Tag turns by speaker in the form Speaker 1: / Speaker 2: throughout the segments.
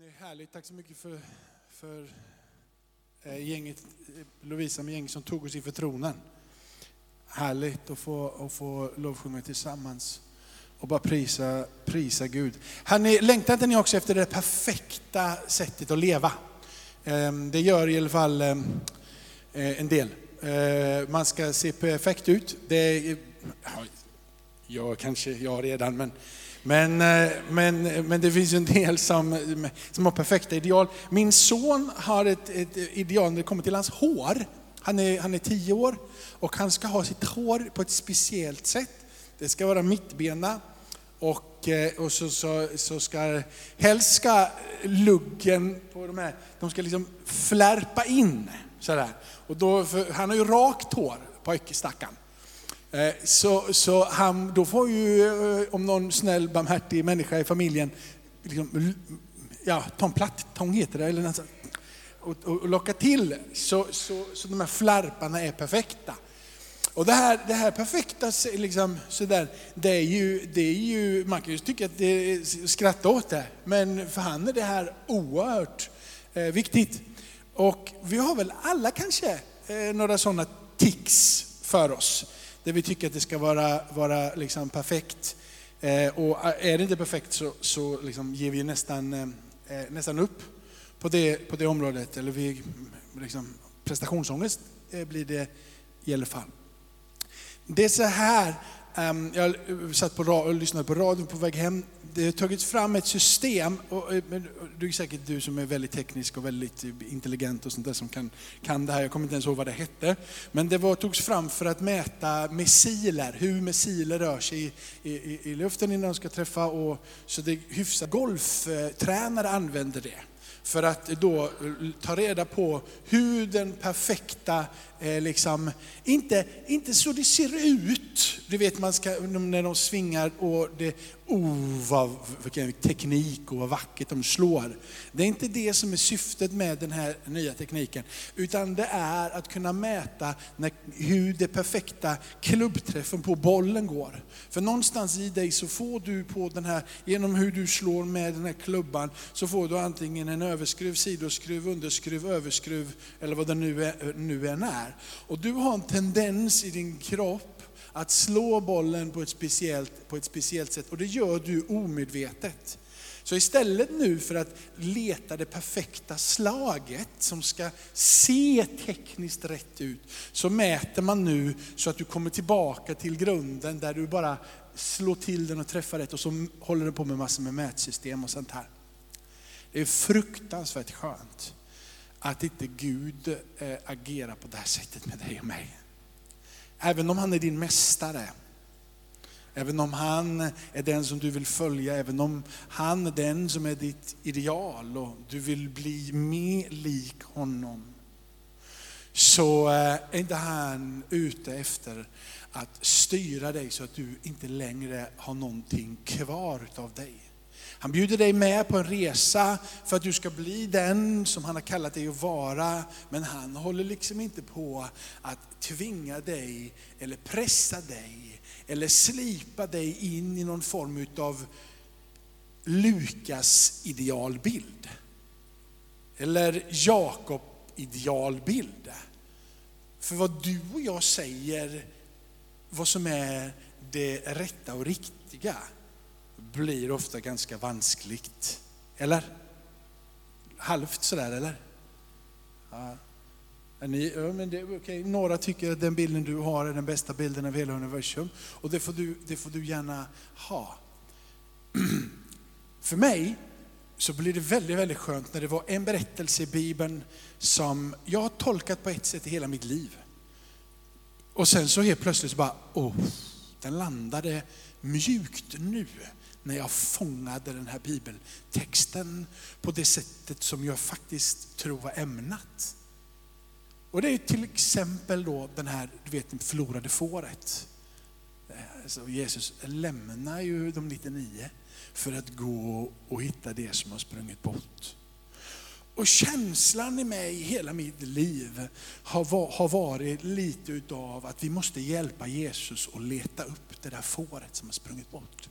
Speaker 1: Det är härligt. Tack så mycket för, för eh, gänget, eh, Lovisa med gänget som tog oss inför tronen. Härligt att få, att få lovsjunga tillsammans och bara prisa, prisa Gud. Ni, längtar inte ni också efter det perfekta sättet att leva? Ehm, det gör i alla fall ehm, eh, en del. Man ska se perfekt ut. Det ja, jag kanske, jag redan, men, men, eh, men, men det finns ju en del som, som har perfekta ideal. Min son har ett, ett ideal när det kommer till hans hår. Han är, han är tio år och han ska ha sitt hår på ett speciellt sätt. Det ska vara mittbena och, eh, och så, så, så ska helst ska luggen på de här, de ska liksom flärpa in sådär. Och då, han har ju rakt hår, pojkestackaren. Eh, så, så han, då får ju, eh, om någon snäll, barmhärtig människa i familjen, liksom, ja, ta en plattång heter det, eller något sånt, och, och, och locka till så, så, så de här flärparna är perfekta. Och det här, det här perfekta, liksom, sådär, det är ju, det är ju, man kan ju tycka att det är skratta åt det, men för han är det här oerhört eh, viktigt. Och vi har väl alla kanske eh, några sådana tics för oss, där vi tycker att det ska vara, vara liksom perfekt. Eh, och eh, är det inte perfekt så, så liksom ger vi nästan, eh, eh, nästan upp på det, på det området. Eller vi, liksom, prestationsångest eh, blir det i alla fall. Det är så här, Ehm, jag satt på och lyssnade på radion på väg hem. Det har tagits fram ett system, och, eh, eh, det är säkert du som är väldigt teknisk och väldigt eh, intelligent och sånt där som kan, kan det här. Jag kommer inte ens ihåg vad det hette. Men det var, togs fram för att mäta missiler, hur missiler rör sig i, i, i luften innan de ska träffa. Och, så det hyfsat. Golftränare använder det för att då ta reda på hur den perfekta, eh, liksom, inte, inte så det ser ut, du vet man ska, när de svingar och det, oh vad, vilken teknik och vad vackert de slår. Det är inte det som är syftet med den här nya tekniken, utan det är att kunna mäta när, hur det perfekta klubbträffen på bollen går. För någonstans i dig så får du på den här, genom hur du slår med den här klubban, så får du antingen en överskruv, sidoskruv, underskruv, överskruv eller vad det nu, är, nu än är. Och du har en tendens i din kropp att slå bollen på ett, speciellt, på ett speciellt sätt och det gör du omedvetet. Så istället nu för att leta det perfekta slaget som ska se tekniskt rätt ut, så mäter man nu så att du kommer tillbaka till grunden där du bara slår till den och träffar rätt och så håller du på med massor med mätsystem och sånt här. Det är fruktansvärt skönt att inte Gud eh, agerar på det här sättet med dig och mig. Även om han är din mästare, även om han är den som du vill följa, även om han är den som är ditt ideal och du vill bli mer lik honom. Så eh, är inte han ute efter att styra dig så att du inte längre har någonting kvar av dig. Han bjuder dig med på en resa för att du ska bli den som han har kallat dig att vara. Men han håller liksom inte på att tvinga dig eller pressa dig eller slipa dig in i någon form av Lukas idealbild. Eller Jakob idealbild. För vad du och jag säger, vad som är det rätta och riktiga, blir ofta ganska vanskligt. Eller? Halvt sådär, eller? Ja. Är Ni, ja, men det, okay. Några tycker att den bilden du har är den bästa bilden av hela universum. Och det får du, det får du gärna ha. För mig så blir det väldigt, väldigt skönt när det var en berättelse i Bibeln som jag har tolkat på ett sätt i hela mitt liv. Och sen så helt plötsligt så bara, åh, den landade mjukt nu när jag fångade den här bibeltexten på det sättet som jag faktiskt tror var ämnat. Och det är till exempel då den här, du vet, det förlorade fåret. Alltså Jesus lämnar ju de 99 för att gå och hitta det som har sprungit bort. Och känslan i mig hela mitt liv har, har varit lite utav att vi måste hjälpa Jesus att leta upp det där fåret som har sprungit bort.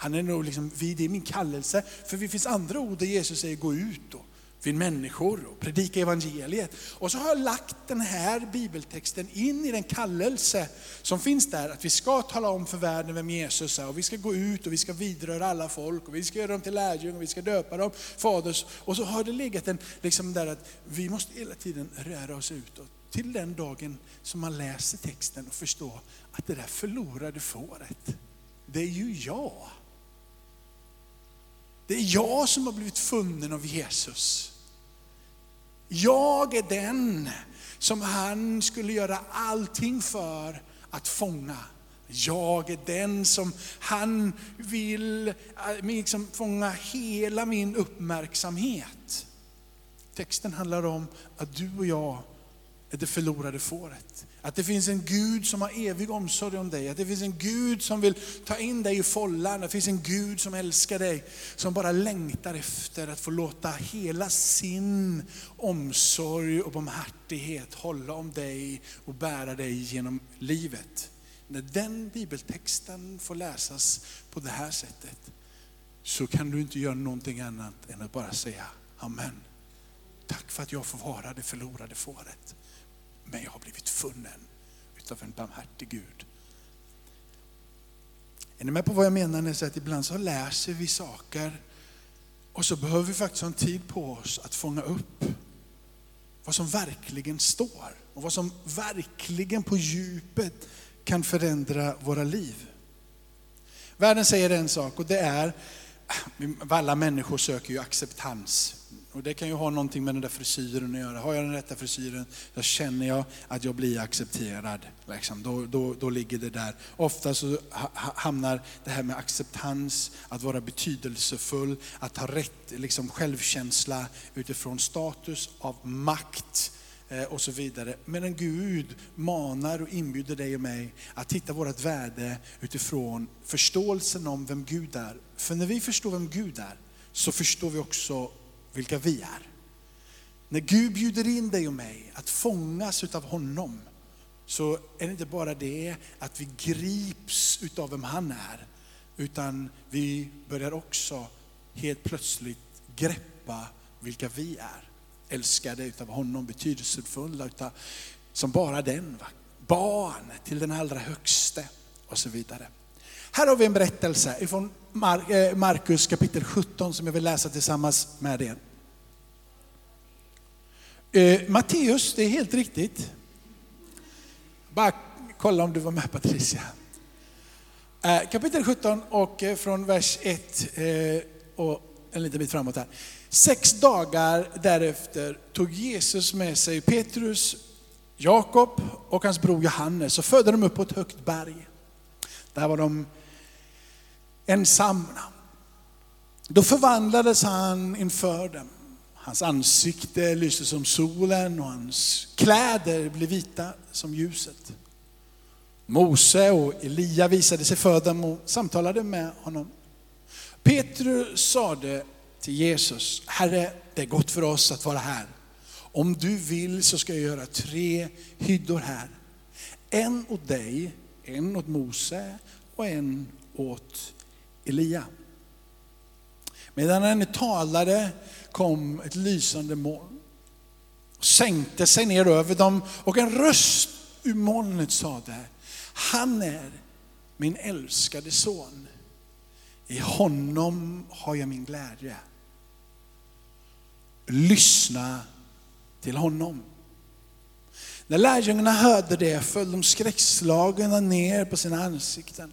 Speaker 1: Han är nog liksom, det är min kallelse. För det finns andra ord där Jesus säger gå ut och finn människor och predika evangeliet. Och så har jag lagt den här bibeltexten in i den kallelse som finns där, att vi ska tala om för världen vem Jesus är och vi ska gå ut och vi ska vidröra alla folk och vi ska göra dem till lärjungar och vi ska döpa dem faders. Och så har det legat en, liksom där att vi måste hela tiden röra oss utåt. Till den dagen som man läser texten och förstår att det där förlorade fåret, det är ju jag. Det är jag som har blivit funnen av Jesus. Jag är den som han skulle göra allting för att fånga. Jag är den som han vill äh, liksom fånga hela min uppmärksamhet. Texten handlar om att du och jag är det förlorade fåret. Att det finns en Gud som har evig omsorg om dig. Att det finns en Gud som vill ta in dig i follan. Det finns en Gud som älskar dig. Som bara längtar efter att få låta hela sin omsorg och barmhärtighet hålla om dig och bära dig genom livet. När den bibeltexten får läsas på det här sättet så kan du inte göra någonting annat än att bara säga Amen. Tack för att jag får vara det förlorade fåret men jag har blivit funnen utav en barmhärtig Gud. Är ni med på vad jag menar när jag säger att ibland så läser vi saker och så behöver vi faktiskt ha en tid på oss att fånga upp vad som verkligen står och vad som verkligen på djupet kan förändra våra liv. Världen säger en sak och det är, ah, alla människor söker ju acceptans. Och det kan ju ha någonting med den där frisyren att göra. Har jag den rätta frisyren, då känner jag att jag blir accepterad. Liksom. Då, då, då ligger det där. Ofta så hamnar det här med acceptans, att vara betydelsefull, att ha rätt liksom, självkänsla utifrån status av makt eh, och så vidare. Medan Gud manar och inbjuder dig och mig att titta vårt värde utifrån förståelsen om vem Gud är. För när vi förstår vem Gud är, så förstår vi också vilka vi är. När Gud bjuder in dig och mig att fångas utav honom, så är det inte bara det att vi grips utav vem han är, utan vi börjar också helt plötsligt greppa vilka vi är. Älskade utav honom, betydelsefulla utav, som bara den. Va? Barn till den allra högste och så vidare. Här har vi en berättelse ifrån Eh, Markus kapitel 17 som jag vill läsa tillsammans med er. Eh, Matteus, det är helt riktigt. Bara kolla om du var med Patricia. Eh, kapitel 17 och eh, från vers 1 eh, och en liten bit framåt här. Sex dagar därefter tog Jesus med sig Petrus, Jakob och hans bror Johannes och födde dem upp på ett högt berg. Där var de ensamma. Då förvandlades han inför dem. Hans ansikte lyste som solen och hans kläder blev vita som ljuset. Mose och Elia visade sig för dem och samtalade med honom. Petrus sade till Jesus, Herre, det är gott för oss att vara här. Om du vill så ska jag göra tre hyddor här. En åt dig, en åt Mose och en åt Elia. Medan han talade kom ett lysande moln. Och sänkte sig ner över dem och en röst ur molnet sade, han är min älskade son. I honom har jag min glädje. Lyssna till honom. När lärjungarna hörde det föll de skräckslagna ner på sina ansikten.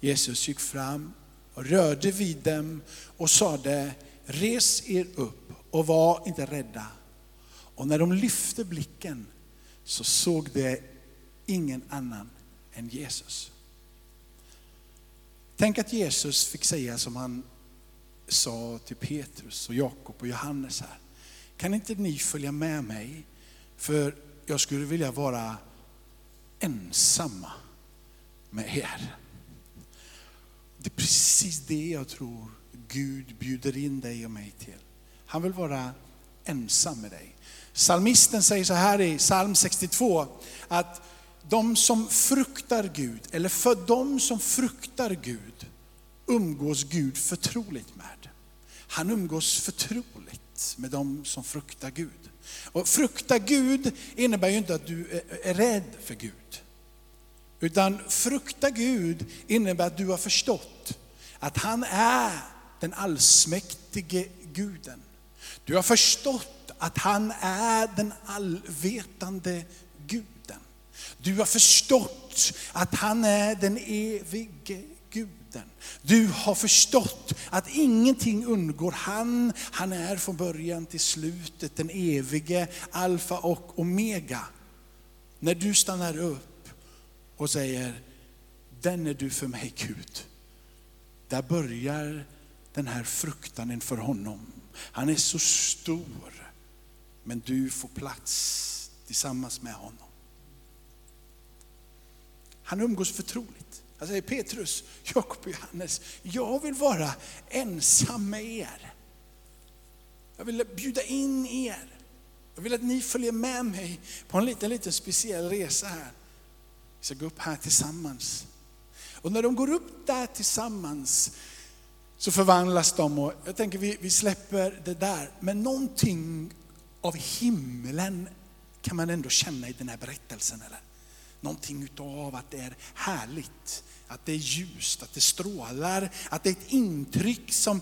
Speaker 1: Jesus gick fram och rörde vid dem och sade, res er upp och var inte rädda. Och när de lyfte blicken så såg de ingen annan än Jesus. Tänk att Jesus fick säga som han sa till Petrus och Jakob och Johannes här. Kan inte ni följa med mig? För jag skulle vilja vara ensamma med er. Det är precis det jag tror Gud bjuder in dig och mig till. Han vill vara ensam med dig. Salmisten säger så här i psalm 62, att de som fruktar Gud, eller för de som fruktar Gud, umgås Gud förtroligt med. Han umgås förtroligt med de som fruktar Gud. Och frukta Gud innebär ju inte att du är rädd för Gud. Utan frukta Gud innebär att du har förstått att han är den allsmäktige guden. Du har förstått att han är den allvetande guden. Du har förstått att han är den evige guden. Du har förstått att ingenting undgår han. Han är från början till slutet den evige alfa och omega. När du stannar upp och säger, den är du för mig Gud. Där börjar den här fruktan inför honom. Han är så stor, men du får plats tillsammans med honom. Han umgås förtroligt. Han säger Petrus, Jakob och Johannes, jag vill vara ensam med er. Jag vill bjuda in er. Jag vill att ni följer med mig på en liten, liten speciell resa här. Vi ska gå upp här tillsammans. Och när de går upp där tillsammans så förvandlas de och jag tänker vi, vi släpper det där. Men någonting av himlen kan man ändå känna i den här berättelsen. Eller? Någonting utav att det är härligt, att det är ljust, att det strålar, att det är ett intryck som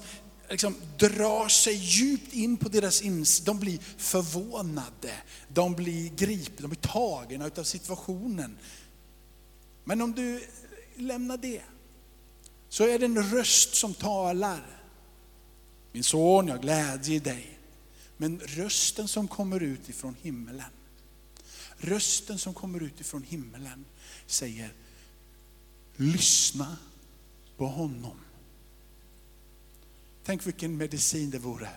Speaker 1: liksom drar sig djupt in på deras insida. De blir förvånade, de blir gripna, de blir tagna utav situationen. Men om du lämnar det, så är det en röst som talar. Min son, jag glädjer i dig. Men rösten som kommer ut ifrån himmelen, rösten som kommer ut ifrån himmelen säger, lyssna på honom. Tänk vilken medicin det vore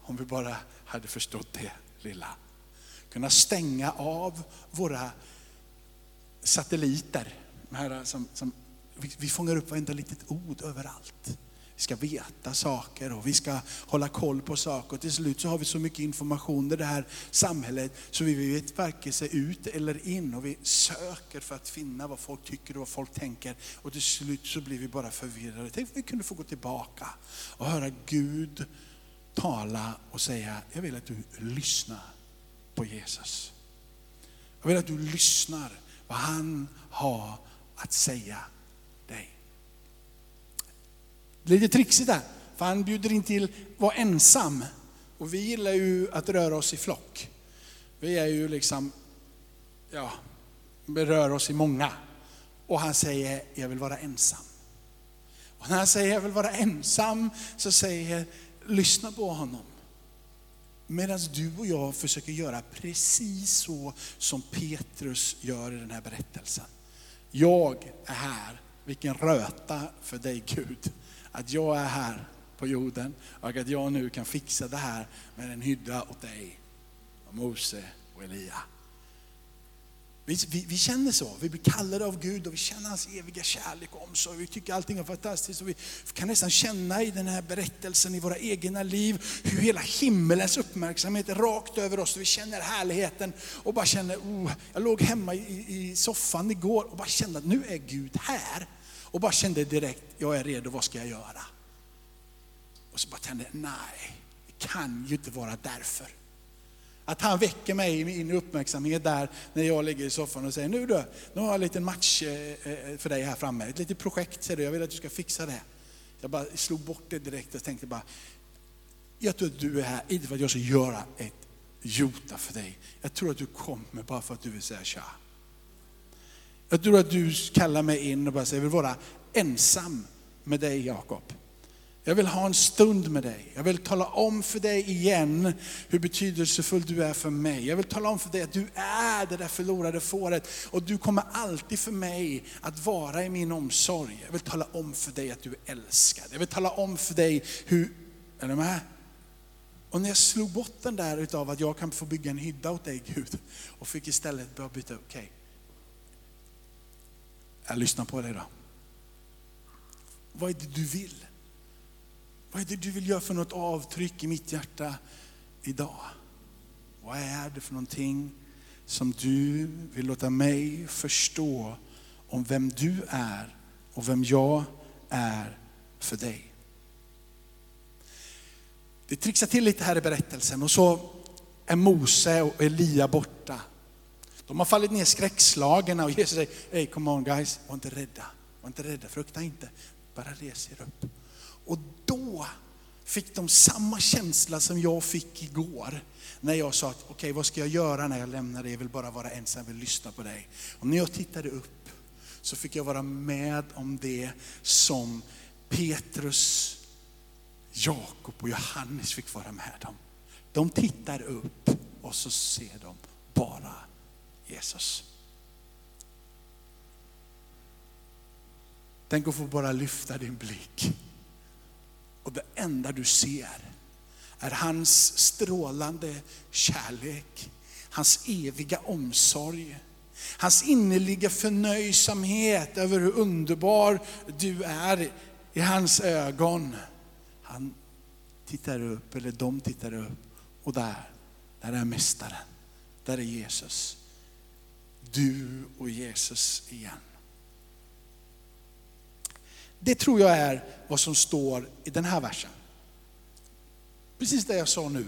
Speaker 1: om vi bara hade förstått det lilla. Kunna stänga av våra satelliter, som, som vi fångar upp varenda litet ord överallt. Vi ska veta saker och vi ska hålla koll på saker. Och till slut så har vi så mycket information i det här samhället så vi vet varken sig ut eller in. Och vi söker för att finna vad folk tycker och vad folk tänker. Och till slut så blir vi bara förvirrade. Tänk om vi kunde få gå tillbaka och höra Gud tala och säga, jag vill att du lyssnar på Jesus. Jag vill att du lyssnar vad han har att säga dig. Lite trixigt där, för han bjuder in till att vara ensam. Och vi gillar ju att röra oss i flock. Vi är ju liksom, ja, vi rör oss i många. Och han säger, jag vill vara ensam. Och när han säger, jag vill vara ensam, så säger, lyssna på honom. Medan du och jag försöker göra precis så som Petrus gör i den här berättelsen. Jag är här, vilken röta för dig Gud att jag är här på jorden och att jag nu kan fixa det här med en hydda åt dig, och Mose och Elia. Vi, vi, vi, känner så, vi blir kallade av Gud och vi känner hans eviga kärlek och omsorg. Vi tycker allting är fantastiskt och vi kan nästan känna i den här berättelsen i våra egna liv hur hela himmelens uppmärksamhet är rakt över oss. Vi känner härligheten och bara känner, oh, jag låg hemma i, i soffan igår och bara kände att nu är Gud här. Och bara kände direkt, jag är redo, vad ska jag göra? Och så bara tände, nej, det kan ju inte vara därför. Att han väcker mig i min uppmärksamhet där när jag ligger i soffan och säger, nu du, nu har jag en liten match eh, eh, för dig här framme. Ett litet projekt säger du, jag vill att du ska fixa det. Jag bara slog bort det direkt och tänkte bara, jag tror att du är här, inte för att jag ska göra ett jota för dig. Jag tror att du kommer bara för att du vill säga tja. Jag tror att du kallar mig in och bara säger, jag vill vara ensam med dig Jakob. Jag vill ha en stund med dig. Jag vill tala om för dig igen hur betydelsefull du är för mig. Jag vill tala om för dig att du är det där förlorade fåret och du kommer alltid för mig att vara i min omsorg. Jag vill tala om för dig att du är älskad. Jag vill tala om för dig hur, är du med? Och när jag slog bort den där utav att jag kan få bygga en hydda åt dig Gud och fick istället börja byta, okej, okay, jag lyssnar på dig då. Vad är det du vill? Vad är det du vill göra för något avtryck i mitt hjärta idag? Vad är det för någonting som du vill låta mig förstå om vem du är och vem jag är för dig. Det trixar till lite här i berättelsen och så är Mose och Elia borta. De har fallit ner skräckslagna och Jesus säger, hey come on guys, var inte rädda, var inte rädda, frukta inte, bara res er upp. Och då fick de samma känsla som jag fick igår. När jag sa att, okej okay, vad ska jag göra när jag lämnar dig? Jag vill bara vara ensam, jag vill lyssna på dig. Och när jag tittade upp så fick jag vara med om det som Petrus, Jakob och Johannes fick vara med om. De tittar upp och så ser de bara Jesus. Tänk att få bara lyfta din blick. Och det enda du ser är hans strålande kärlek, hans eviga omsorg, hans innerliga förnöjsamhet över hur underbar du är i hans ögon. Han tittar upp, eller de tittar upp, och där, där är Mästaren, där är Jesus. Du och Jesus igen. Det tror jag är vad som står i den här versen. Precis det jag sa nu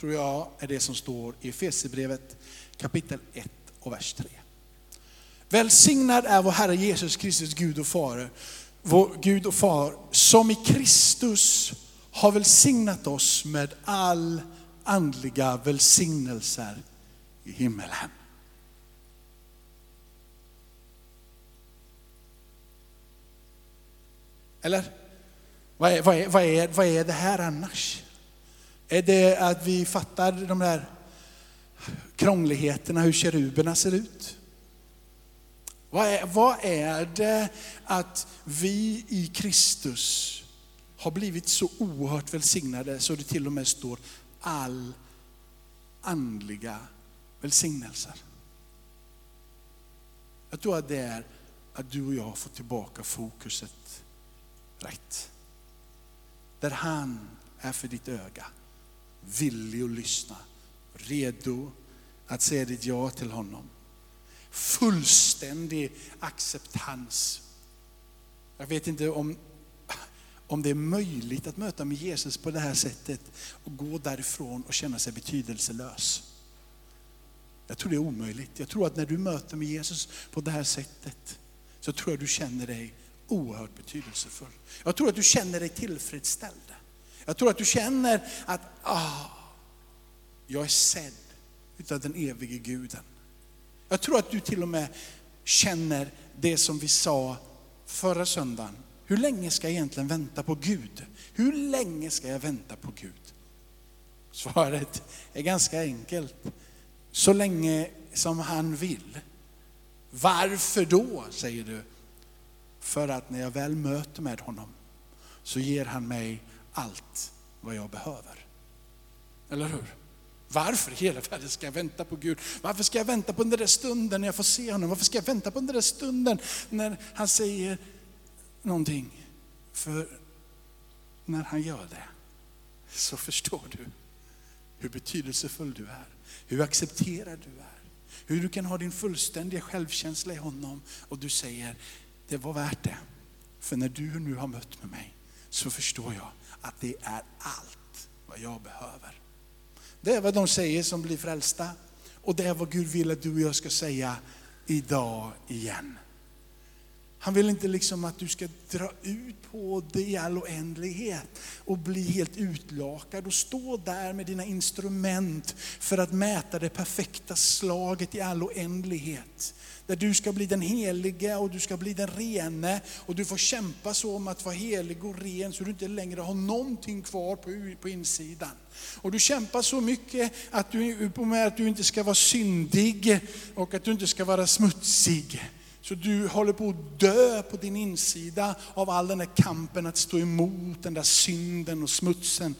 Speaker 1: tror jag är det som står i Efesierbrevet kapitel 1 och vers 3. Välsignad är vår Herre Jesus Kristus Gud och Far, vår Gud och Far, som i Kristus har välsignat oss med all andliga välsignelser i himmelen. Eller? Vad är, vad, är, vad, är, vad är det här annars? Är det att vi fattar de där krångligheterna, hur keruberna ser ut? Vad är, vad är det att vi i Kristus har blivit så oerhört välsignade så det till och med står all andliga välsignelser? Jag tror att det är att du och jag har fått tillbaka fokuset rätt. Där han är för ditt öga, villig att lyssna, redo att säga ditt ja till honom. Fullständig acceptans. Jag vet inte om, om det är möjligt att möta med Jesus på det här sättet och gå därifrån och känna sig betydelselös. Jag tror det är omöjligt. Jag tror att när du möter med Jesus på det här sättet så tror jag du känner dig oerhört betydelsefull. Jag tror att du känner dig tillfredsställd. Jag tror att du känner att ah, jag är sedd utav den evige guden. Jag tror att du till och med känner det som vi sa förra söndagen. Hur länge ska jag egentligen vänta på Gud? Hur länge ska jag vänta på Gud? Svaret är ganska enkelt. Så länge som han vill. Varför då, säger du? För att när jag väl möter med honom så ger han mig allt vad jag behöver. Eller hur? Varför i hela världen ska jag vänta på Gud? Varför ska jag vänta på den där stunden när jag får se honom? Varför ska jag vänta på den där stunden när han säger någonting? För när han gör det så förstår du hur betydelsefull du är, hur accepterad du är. Hur du kan ha din fullständiga självkänsla i honom och du säger, det var värt det. För när du nu har mött med mig så förstår jag att det är allt vad jag behöver. Det är vad de säger som blir frälsta. Och det är vad Gud vill att du och jag ska säga idag igen. Han vill inte liksom att du ska dra ut på det i all oändlighet och bli helt utlakad och stå där med dina instrument för att mäta det perfekta slaget i all oändlighet. Där du ska bli den helige och du ska bli den rene och du får kämpa så om att vara helig och ren så du inte längre har någonting kvar på, på insidan. Och du kämpar så mycket att du, med att du inte ska vara syndig och att du inte ska vara smutsig. Så du håller på att dö på din insida av all den där kampen att stå emot den där synden och smutsen.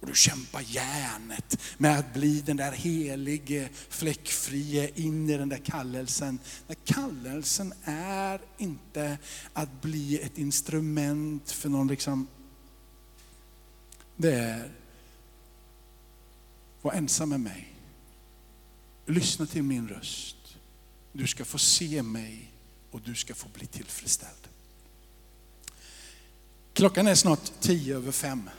Speaker 1: Och du kämpar järnet med att bli den där helige, fläckfrie in i den där kallelsen. Men kallelsen är inte att bli ett instrument för någon liksom, det är, var ensam med mig. Lyssna till min röst. Du ska få se mig och du ska få bli tillfredsställd. Klockan är snart tio över fem.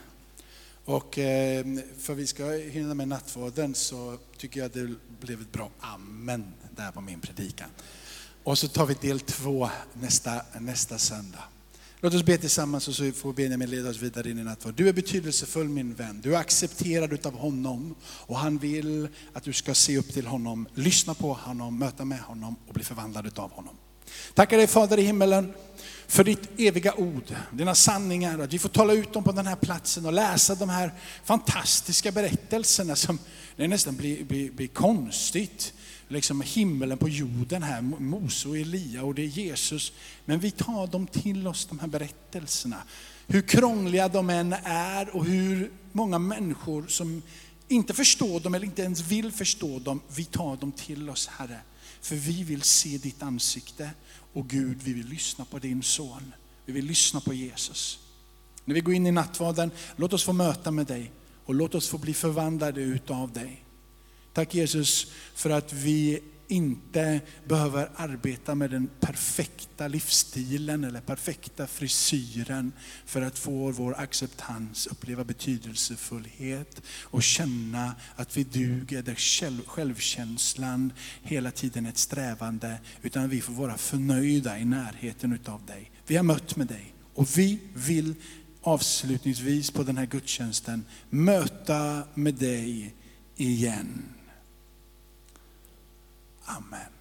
Speaker 1: Och eh, för vi ska hinna med nattvarden så tycker jag att det blev ett bra amen där på min predikan. Och så tar vi del två nästa, nästa söndag. Låt oss be tillsammans och så får Benjamin leda oss vidare in i nattvarden. Du är betydelsefull min vän. Du är accepterad av honom och han vill att du ska se upp till honom, lyssna på honom, möta med honom och bli förvandlad av honom. Tackar dig Fader i himmelen för ditt eviga ord, dina sanningar, att vi får tala ut dem på den här platsen och läsa de här fantastiska berättelserna som det nästan blir, blir, blir konstigt. Liksom himmelen på jorden här, Mose och Elia och det är Jesus. Men vi tar dem till oss, de här berättelserna. Hur krångliga de än är och hur många människor som inte förstår dem eller inte ens vill förstå dem, vi tar dem till oss Herre. För vi vill se ditt ansikte och Gud, vi vill lyssna på din son. Vi vill lyssna på Jesus. När vi går in i nattvarden, låt oss få möta med dig och låt oss få bli förvandlade utav dig. Tack Jesus för att vi inte behöver arbeta med den perfekta livsstilen eller perfekta frisyren för att få vår acceptans, uppleva betydelsefullhet och känna att vi duger, där självkänslan hela tiden är ett strävande, utan vi får vara förnöjda i närheten utav dig. Vi har mött med dig och vi vill avslutningsvis på den här gudstjänsten möta med dig igen. Amen.